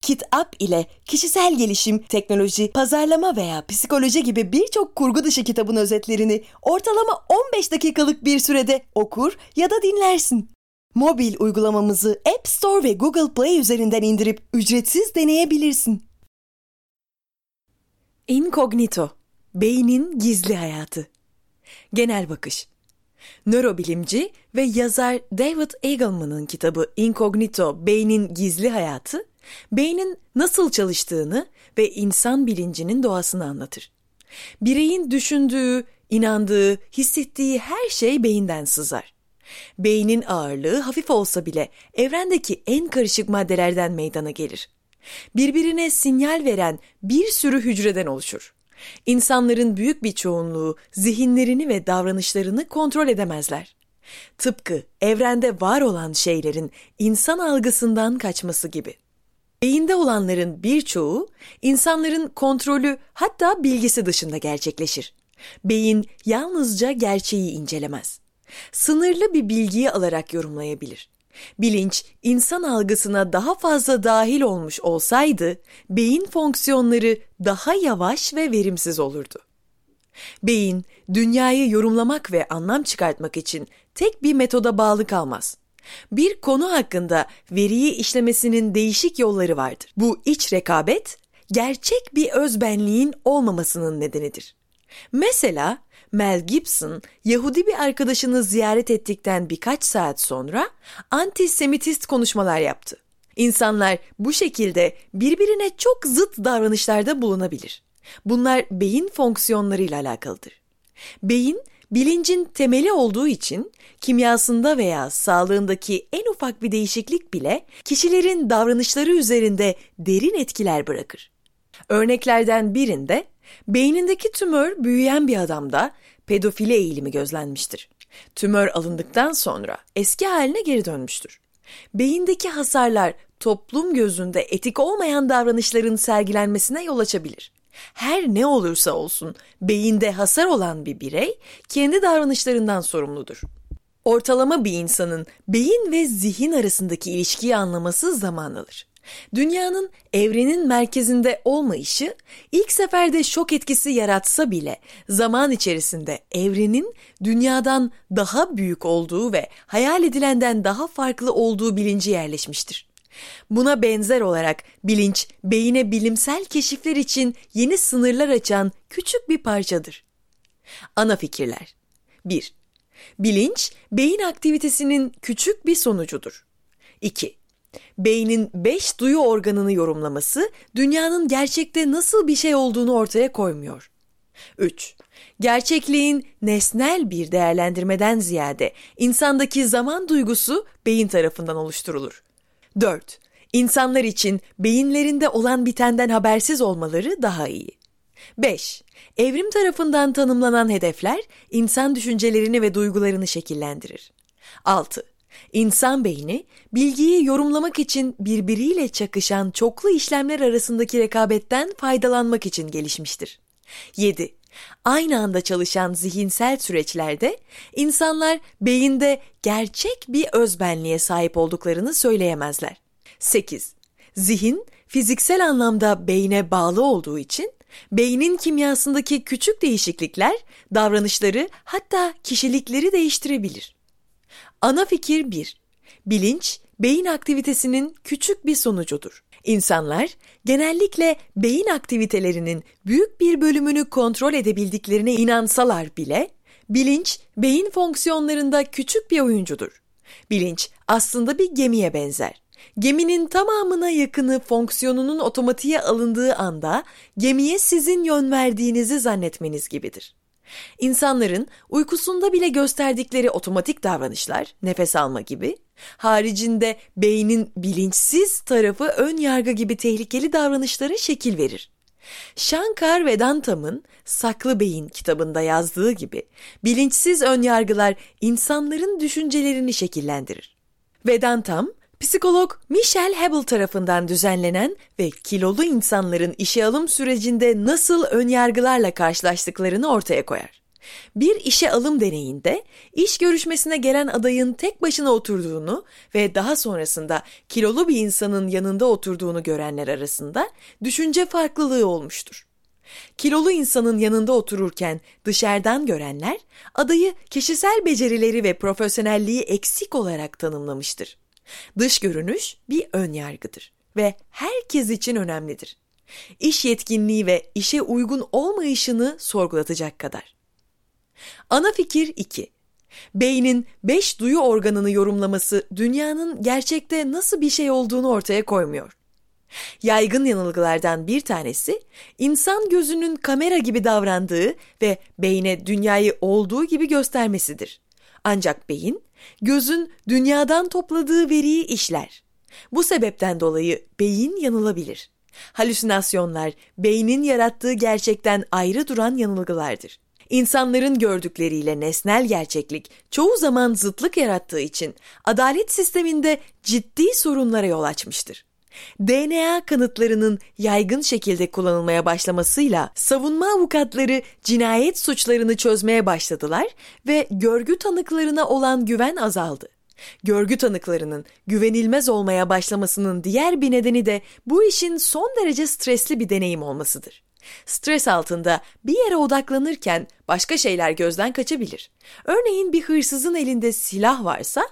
KitUp ile kişisel gelişim, teknoloji, pazarlama veya psikoloji gibi birçok kurgu dışı kitabın özetlerini ortalama 15 dakikalık bir sürede okur ya da dinlersin. Mobil uygulamamızı App Store ve Google Play üzerinden indirip ücretsiz deneyebilirsin. Incognito, beynin gizli hayatı. Genel bakış. Nörobilimci ve yazar David Eagleman'ın kitabı Incognito, Beynin Gizli Hayatı, beynin nasıl çalıştığını ve insan bilincinin doğasını anlatır. Bireyin düşündüğü, inandığı, hissettiği her şey beyinden sızar. Beynin ağırlığı hafif olsa bile evrendeki en karışık maddelerden meydana gelir. Birbirine sinyal veren bir sürü hücreden oluşur. İnsanların büyük bir çoğunluğu zihinlerini ve davranışlarını kontrol edemezler. Tıpkı evrende var olan şeylerin insan algısından kaçması gibi. Beyinde olanların birçoğu insanların kontrolü hatta bilgisi dışında gerçekleşir. Beyin yalnızca gerçeği incelemez. Sınırlı bir bilgiyi alarak yorumlayabilir. Bilinç insan algısına daha fazla dahil olmuş olsaydı beyin fonksiyonları daha yavaş ve verimsiz olurdu. Beyin dünyayı yorumlamak ve anlam çıkartmak için tek bir metoda bağlı kalmaz. Bir konu hakkında veriyi işlemesinin değişik yolları vardır. Bu iç rekabet gerçek bir özbenliğin olmamasının nedenidir. Mesela Mel Gibson Yahudi bir arkadaşını ziyaret ettikten birkaç saat sonra antisemitist konuşmalar yaptı. İnsanlar bu şekilde birbirine çok zıt davranışlarda bulunabilir. Bunlar beyin fonksiyonlarıyla alakalıdır. Beyin bilincin temeli olduğu için kimyasında veya sağlığındaki en ufak bir değişiklik bile kişilerin davranışları üzerinde derin etkiler bırakır. Örneklerden birinde beynindeki tümör büyüyen bir adamda pedofili eğilimi gözlenmiştir. Tümör alındıktan sonra eski haline geri dönmüştür. Beyindeki hasarlar toplum gözünde etik olmayan davranışların sergilenmesine yol açabilir. Her ne olursa olsun beyinde hasar olan bir birey kendi davranışlarından sorumludur. Ortalama bir insanın beyin ve zihin arasındaki ilişkiyi anlaması zaman alır. Dünyanın evrenin merkezinde olmayışı ilk seferde şok etkisi yaratsa bile zaman içerisinde evrenin dünyadan daha büyük olduğu ve hayal edilenden daha farklı olduğu bilinci yerleşmiştir. Buna benzer olarak bilinç beyine bilimsel keşifler için yeni sınırlar açan küçük bir parçadır. Ana fikirler 1. Bilinç beyin aktivitesinin küçük bir sonucudur. 2. Beynin beş duyu organını yorumlaması dünyanın gerçekte nasıl bir şey olduğunu ortaya koymuyor. 3. Gerçekliğin nesnel bir değerlendirmeden ziyade insandaki zaman duygusu beyin tarafından oluşturulur. 4. İnsanlar için beyinlerinde olan bitenden habersiz olmaları daha iyi. 5. Evrim tarafından tanımlanan hedefler insan düşüncelerini ve duygularını şekillendirir. 6. İnsan beyni bilgiyi yorumlamak için birbiriyle çakışan çoklu işlemler arasındaki rekabetten faydalanmak için gelişmiştir. 7. Aynı anda çalışan zihinsel süreçlerde insanlar beyinde gerçek bir özbenliğe sahip olduklarını söyleyemezler. 8. Zihin fiziksel anlamda beyne bağlı olduğu için beynin kimyasındaki küçük değişiklikler davranışları hatta kişilikleri değiştirebilir. Ana fikir 1. Bilinç, beyin aktivitesinin küçük bir sonucudur. İnsanlar genellikle beyin aktivitelerinin büyük bir bölümünü kontrol edebildiklerine inansalar bile bilinç beyin fonksiyonlarında küçük bir oyuncudur. Bilinç aslında bir gemiye benzer. Geminin tamamına yakını fonksiyonunun otomatiğe alındığı anda gemiye sizin yön verdiğinizi zannetmeniz gibidir. İnsanların uykusunda bile gösterdikleri otomatik davranışlar, nefes alma gibi, haricinde beynin bilinçsiz tarafı ön yargı gibi tehlikeli davranışlara şekil verir. Shankar Vedantam'ın Saklı Beyin kitabında yazdığı gibi bilinçsiz ön yargılar insanların düşüncelerini şekillendirir. Vedantam, psikolog Michelle Hebel tarafından düzenlenen ve kilolu insanların işe alım sürecinde nasıl ön yargılarla karşılaştıklarını ortaya koyar. Bir işe alım deneyinde iş görüşmesine gelen adayın tek başına oturduğunu ve daha sonrasında kilolu bir insanın yanında oturduğunu görenler arasında düşünce farklılığı olmuştur. Kilolu insanın yanında otururken dışarıdan görenler adayı kişisel becerileri ve profesyonelliği eksik olarak tanımlamıştır. Dış görünüş bir ön yargıdır ve herkes için önemlidir. İş yetkinliği ve işe uygun olmayışını sorgulatacak kadar. Ana fikir 2. Beynin 5 duyu organını yorumlaması dünyanın gerçekte nasıl bir şey olduğunu ortaya koymuyor. Yaygın yanılgılardan bir tanesi insan gözünün kamera gibi davrandığı ve beyne dünyayı olduğu gibi göstermesidir. Ancak beyin gözün dünyadan topladığı veriyi işler. Bu sebepten dolayı beyin yanılabilir. Halüsinasyonlar beynin yarattığı gerçekten ayrı duran yanılgılardır. İnsanların gördükleriyle nesnel gerçeklik çoğu zaman zıtlık yarattığı için adalet sisteminde ciddi sorunlara yol açmıştır. DNA kanıtlarının yaygın şekilde kullanılmaya başlamasıyla savunma avukatları cinayet suçlarını çözmeye başladılar ve görgü tanıklarına olan güven azaldı. Görgü tanıklarının güvenilmez olmaya başlamasının diğer bir nedeni de bu işin son derece stresli bir deneyim olmasıdır. Stres altında bir yere odaklanırken başka şeyler gözden kaçabilir. Örneğin bir hırsızın elinde silah varsa,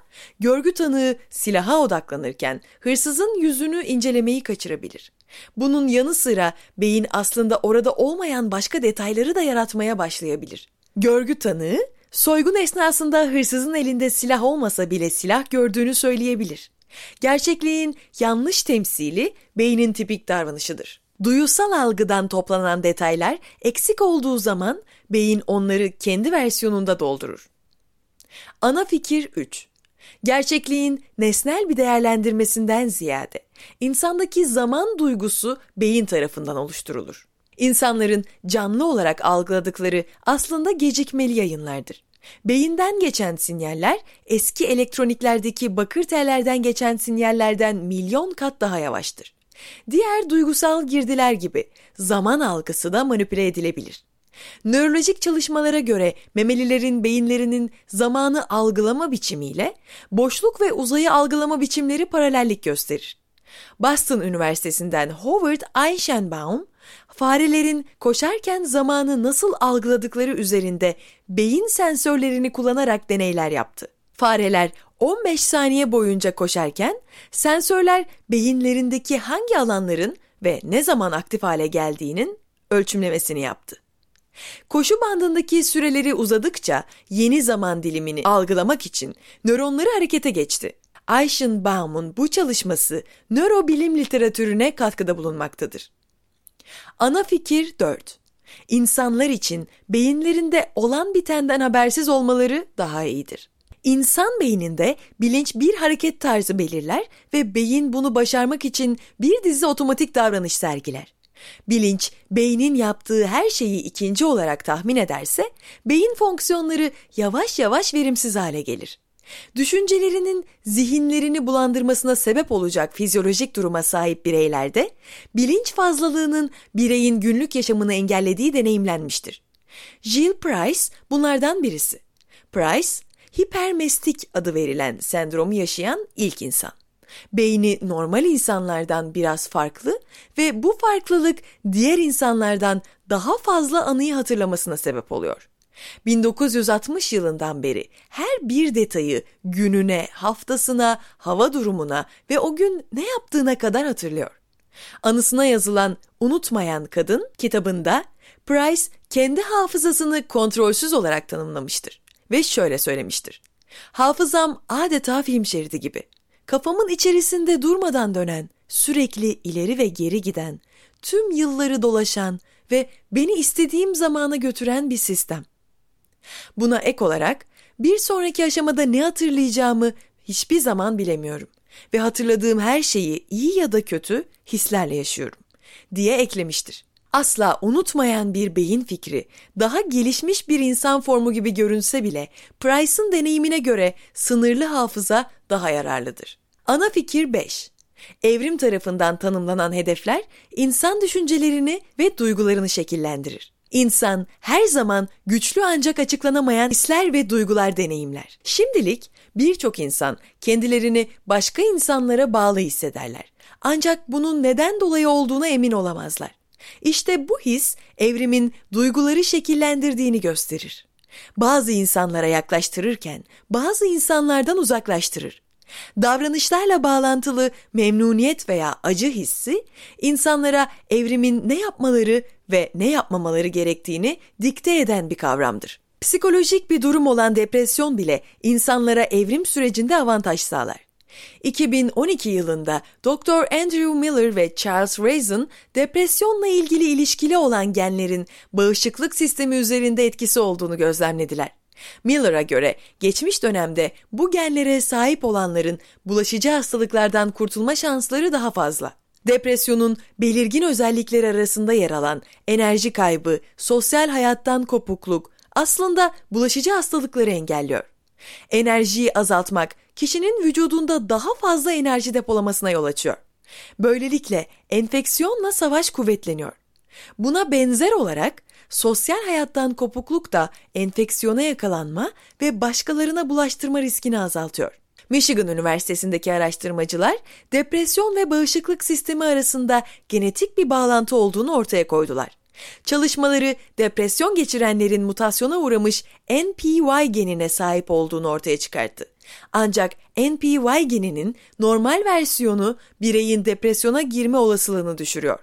görgü tanığı silaha odaklanırken hırsızın yüzünü incelemeyi kaçırabilir. Bunun yanı sıra beyin aslında orada olmayan başka detayları da yaratmaya başlayabilir. Görgü tanığı, soygun esnasında hırsızın elinde silah olmasa bile silah gördüğünü söyleyebilir. Gerçekliğin yanlış temsili beynin tipik davranışıdır. Duyusal algıdan toplanan detaylar eksik olduğu zaman beyin onları kendi versiyonunda doldurur. Ana fikir 3. Gerçekliğin nesnel bir değerlendirmesinden ziyade insandaki zaman duygusu beyin tarafından oluşturulur. İnsanların canlı olarak algıladıkları aslında gecikmeli yayınlardır. Beyinden geçen sinyaller eski elektroniklerdeki bakır tellerden geçen sinyallerden milyon kat daha yavaştır. Diğer duygusal girdiler gibi zaman algısı da manipüle edilebilir. Nörolojik çalışmalara göre memelilerin beyinlerinin zamanı algılama biçimiyle boşluk ve uzayı algılama biçimleri paralellik gösterir. Boston Üniversitesi'nden Howard Eichenbaum, farelerin koşarken zamanı nasıl algıladıkları üzerinde beyin sensörlerini kullanarak deneyler yaptı. Fareler 15 saniye boyunca koşarken sensörler beyinlerindeki hangi alanların ve ne zaman aktif hale geldiğinin ölçümlemesini yaptı. Koşu bandındaki süreleri uzadıkça yeni zaman dilimini algılamak için nöronları harekete geçti. Eichenbaum'un bu çalışması nörobilim literatürüne katkıda bulunmaktadır. Ana fikir 4. İnsanlar için beyinlerinde olan bitenden habersiz olmaları daha iyidir. İnsan beyninde bilinç bir hareket tarzı belirler ve beyin bunu başarmak için bir dizi otomatik davranış sergiler. Bilinç, beynin yaptığı her şeyi ikinci olarak tahmin ederse, beyin fonksiyonları yavaş yavaş verimsiz hale gelir. Düşüncelerinin zihinlerini bulandırmasına sebep olacak fizyolojik duruma sahip bireylerde, bilinç fazlalığının bireyin günlük yaşamını engellediği deneyimlenmiştir. Jill Price bunlardan birisi. Price, hipermestik adı verilen sendromu yaşayan ilk insan. Beyni normal insanlardan biraz farklı ve bu farklılık diğer insanlardan daha fazla anıyı hatırlamasına sebep oluyor. 1960 yılından beri her bir detayı gününe, haftasına, hava durumuna ve o gün ne yaptığına kadar hatırlıyor. Anısına yazılan Unutmayan Kadın kitabında Price kendi hafızasını kontrolsüz olarak tanımlamıştır ve şöyle söylemiştir. Hafızam adeta film şeridi gibi. Kafamın içerisinde durmadan dönen, sürekli ileri ve geri giden, tüm yılları dolaşan ve beni istediğim zamana götüren bir sistem. Buna ek olarak bir sonraki aşamada ne hatırlayacağımı hiçbir zaman bilemiyorum ve hatırladığım her şeyi iyi ya da kötü hislerle yaşıyorum diye eklemiştir asla unutmayan bir beyin fikri daha gelişmiş bir insan formu gibi görünse bile Price'ın deneyimine göre sınırlı hafıza daha yararlıdır. Ana fikir 5. Evrim tarafından tanımlanan hedefler insan düşüncelerini ve duygularını şekillendirir. İnsan her zaman güçlü ancak açıklanamayan hisler ve duygular deneyimler. Şimdilik birçok insan kendilerini başka insanlara bağlı hissederler. Ancak bunun neden dolayı olduğuna emin olamazlar. İşte bu his evrimin duyguları şekillendirdiğini gösterir. Bazı insanlara yaklaştırırken bazı insanlardan uzaklaştırır. Davranışlarla bağlantılı memnuniyet veya acı hissi insanlara evrimin ne yapmaları ve ne yapmamaları gerektiğini dikte eden bir kavramdır. Psikolojik bir durum olan depresyon bile insanlara evrim sürecinde avantaj sağlar. 2012 yılında Dr. Andrew Miller ve Charles Raisin depresyonla ilgili ilişkili olan genlerin bağışıklık sistemi üzerinde etkisi olduğunu gözlemlediler. Miller'a göre geçmiş dönemde bu genlere sahip olanların bulaşıcı hastalıklardan kurtulma şansları daha fazla. Depresyonun belirgin özellikleri arasında yer alan enerji kaybı, sosyal hayattan kopukluk aslında bulaşıcı hastalıkları engelliyor. Enerjiyi azaltmak kişinin vücudunda daha fazla enerji depolamasına yol açıyor. Böylelikle enfeksiyonla savaş kuvvetleniyor. Buna benzer olarak sosyal hayattan kopukluk da enfeksiyona yakalanma ve başkalarına bulaştırma riskini azaltıyor. Michigan Üniversitesi'ndeki araştırmacılar depresyon ve bağışıklık sistemi arasında genetik bir bağlantı olduğunu ortaya koydular. Çalışmaları depresyon geçirenlerin mutasyona uğramış NPY genine sahip olduğunu ortaya çıkarttı. Ancak NPY geninin normal versiyonu bireyin depresyona girme olasılığını düşürüyor.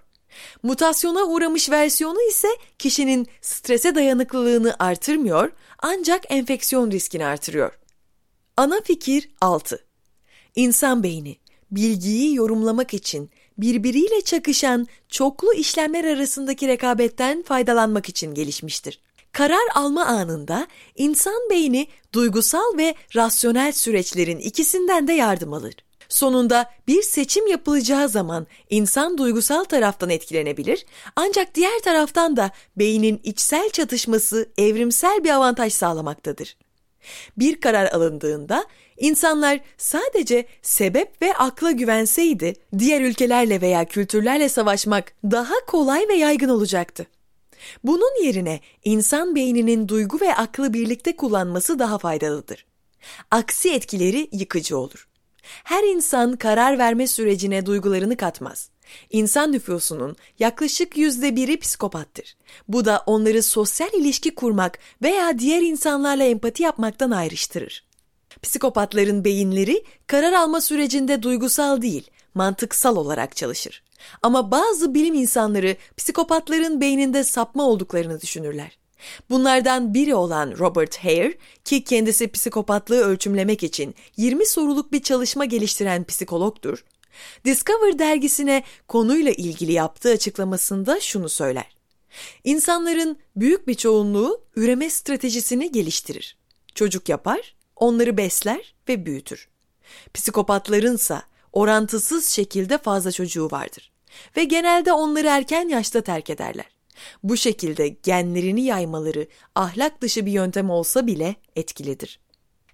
Mutasyona uğramış versiyonu ise kişinin strese dayanıklılığını artırmıyor ancak enfeksiyon riskini artırıyor. Ana fikir 6. İnsan beyni bilgiyi yorumlamak için birbiriyle çakışan çoklu işlemler arasındaki rekabetten faydalanmak için gelişmiştir. Karar alma anında insan beyni duygusal ve rasyonel süreçlerin ikisinden de yardım alır. Sonunda bir seçim yapılacağı zaman insan duygusal taraftan etkilenebilir ancak diğer taraftan da beynin içsel çatışması evrimsel bir avantaj sağlamaktadır. Bir karar alındığında insanlar sadece sebep ve akla güvenseydi diğer ülkelerle veya kültürlerle savaşmak daha kolay ve yaygın olacaktı. Bunun yerine insan beyninin duygu ve aklı birlikte kullanması daha faydalıdır. Aksi etkileri yıkıcı olur. Her insan karar verme sürecine duygularını katmaz. İnsan nüfusunun yaklaşık yüzde biri psikopattır. Bu da onları sosyal ilişki kurmak veya diğer insanlarla empati yapmaktan ayrıştırır. Psikopatların beyinleri karar alma sürecinde duygusal değil, mantıksal olarak çalışır. Ama bazı bilim insanları psikopatların beyninde sapma olduklarını düşünürler. Bunlardan biri olan Robert Hare ki kendisi psikopatlığı ölçümlemek için 20 soruluk bir çalışma geliştiren psikologdur. Discover dergisine konuyla ilgili yaptığı açıklamasında şunu söyler. İnsanların büyük bir çoğunluğu üreme stratejisini geliştirir. Çocuk yapar, onları besler ve büyütür. Psikopatlarınsa orantısız şekilde fazla çocuğu vardır ve genelde onları erken yaşta terk ederler. Bu şekilde genlerini yaymaları ahlak dışı bir yöntem olsa bile etkilidir.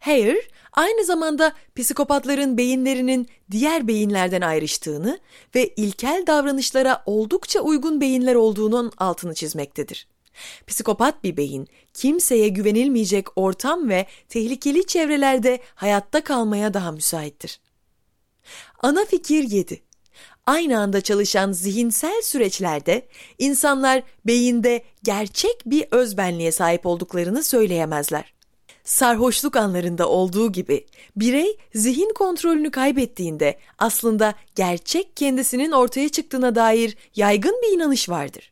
Hare aynı zamanda psikopatların beyinlerinin diğer beyinlerden ayrıştığını ve ilkel davranışlara oldukça uygun beyinler olduğunun altını çizmektedir. Psikopat bir beyin kimseye güvenilmeyecek ortam ve tehlikeli çevrelerde hayatta kalmaya daha müsaittir. Ana fikir 7 aynı anda çalışan zihinsel süreçlerde insanlar beyinde gerçek bir özbenliğe sahip olduklarını söyleyemezler. Sarhoşluk anlarında olduğu gibi birey zihin kontrolünü kaybettiğinde aslında gerçek kendisinin ortaya çıktığına dair yaygın bir inanış vardır.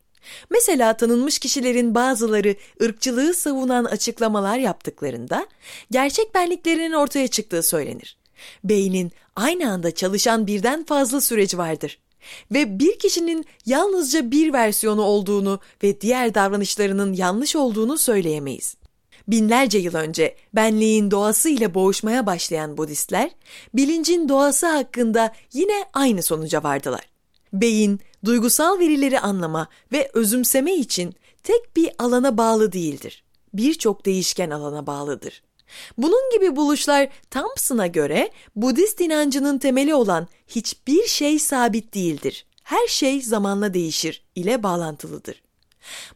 Mesela tanınmış kişilerin bazıları ırkçılığı savunan açıklamalar yaptıklarında gerçek benliklerinin ortaya çıktığı söylenir. Beynin aynı anda çalışan birden fazla süreç vardır. Ve bir kişinin yalnızca bir versiyonu olduğunu ve diğer davranışlarının yanlış olduğunu söyleyemeyiz. Binlerce yıl önce benliğin doğası ile boğuşmaya başlayan Budistler, bilincin doğası hakkında yine aynı sonuca vardılar. Beyin, duygusal verileri anlama ve özümseme için tek bir alana bağlı değildir. Birçok değişken alana bağlıdır. Bunun gibi buluşlar Thompson'a göre Budist inancının temeli olan hiçbir şey sabit değildir. Her şey zamanla değişir ile bağlantılıdır.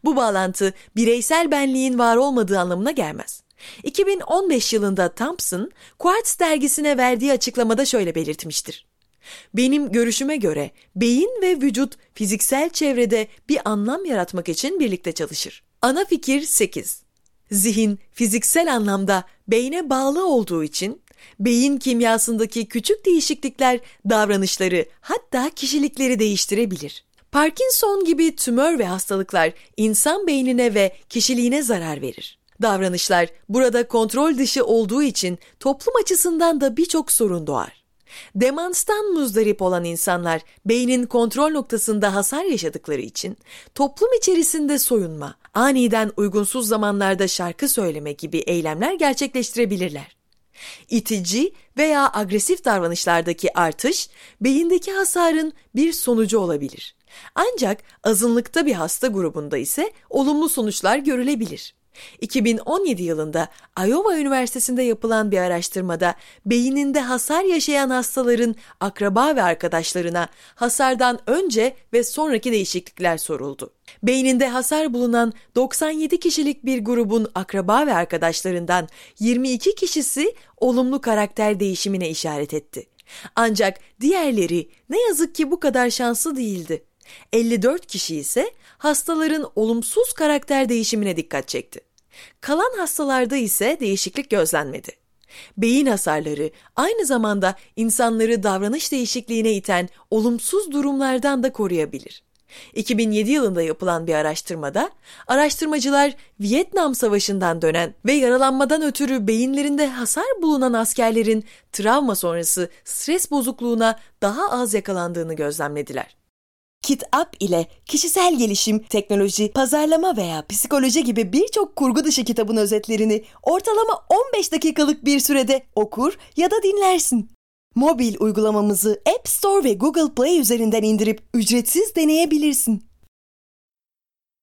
Bu bağlantı bireysel benliğin var olmadığı anlamına gelmez. 2015 yılında Thompson, Quartz dergisine verdiği açıklamada şöyle belirtmiştir. Benim görüşüme göre beyin ve vücut fiziksel çevrede bir anlam yaratmak için birlikte çalışır. Ana fikir 8. Zihin fiziksel anlamda beyne bağlı olduğu için beyin kimyasındaki küçük değişiklikler davranışları hatta kişilikleri değiştirebilir. Parkinson gibi tümör ve hastalıklar insan beynine ve kişiliğine zarar verir. Davranışlar burada kontrol dışı olduğu için toplum açısından da birçok sorun doğar. Demanstan muzdarip olan insanlar beynin kontrol noktasında hasar yaşadıkları için toplum içerisinde soyunma, aniden uygunsuz zamanlarda şarkı söyleme gibi eylemler gerçekleştirebilirler. İtici veya agresif davranışlardaki artış beyindeki hasarın bir sonucu olabilir. Ancak azınlıkta bir hasta grubunda ise olumlu sonuçlar görülebilir. 2017 yılında Iowa Üniversitesi'nde yapılan bir araştırmada beyninde hasar yaşayan hastaların akraba ve arkadaşlarına hasardan önce ve sonraki değişiklikler soruldu. Beyninde hasar bulunan 97 kişilik bir grubun akraba ve arkadaşlarından 22 kişisi olumlu karakter değişimine işaret etti. Ancak diğerleri ne yazık ki bu kadar şanslı değildi. 54 kişi ise hastaların olumsuz karakter değişimine dikkat çekti. Kalan hastalarda ise değişiklik gözlenmedi. Beyin hasarları aynı zamanda insanları davranış değişikliğine iten olumsuz durumlardan da koruyabilir. 2007 yılında yapılan bir araştırmada araştırmacılar Vietnam Savaşı'ndan dönen ve yaralanmadan ötürü beyinlerinde hasar bulunan askerlerin travma sonrası stres bozukluğuna daha az yakalandığını gözlemlediler. KitUp ile kişisel gelişim, teknoloji, pazarlama veya psikoloji gibi birçok kurgu dışı kitabın özetlerini ortalama 15 dakikalık bir sürede okur ya da dinlersin. Mobil uygulamamızı App Store ve Google Play üzerinden indirip ücretsiz deneyebilirsin.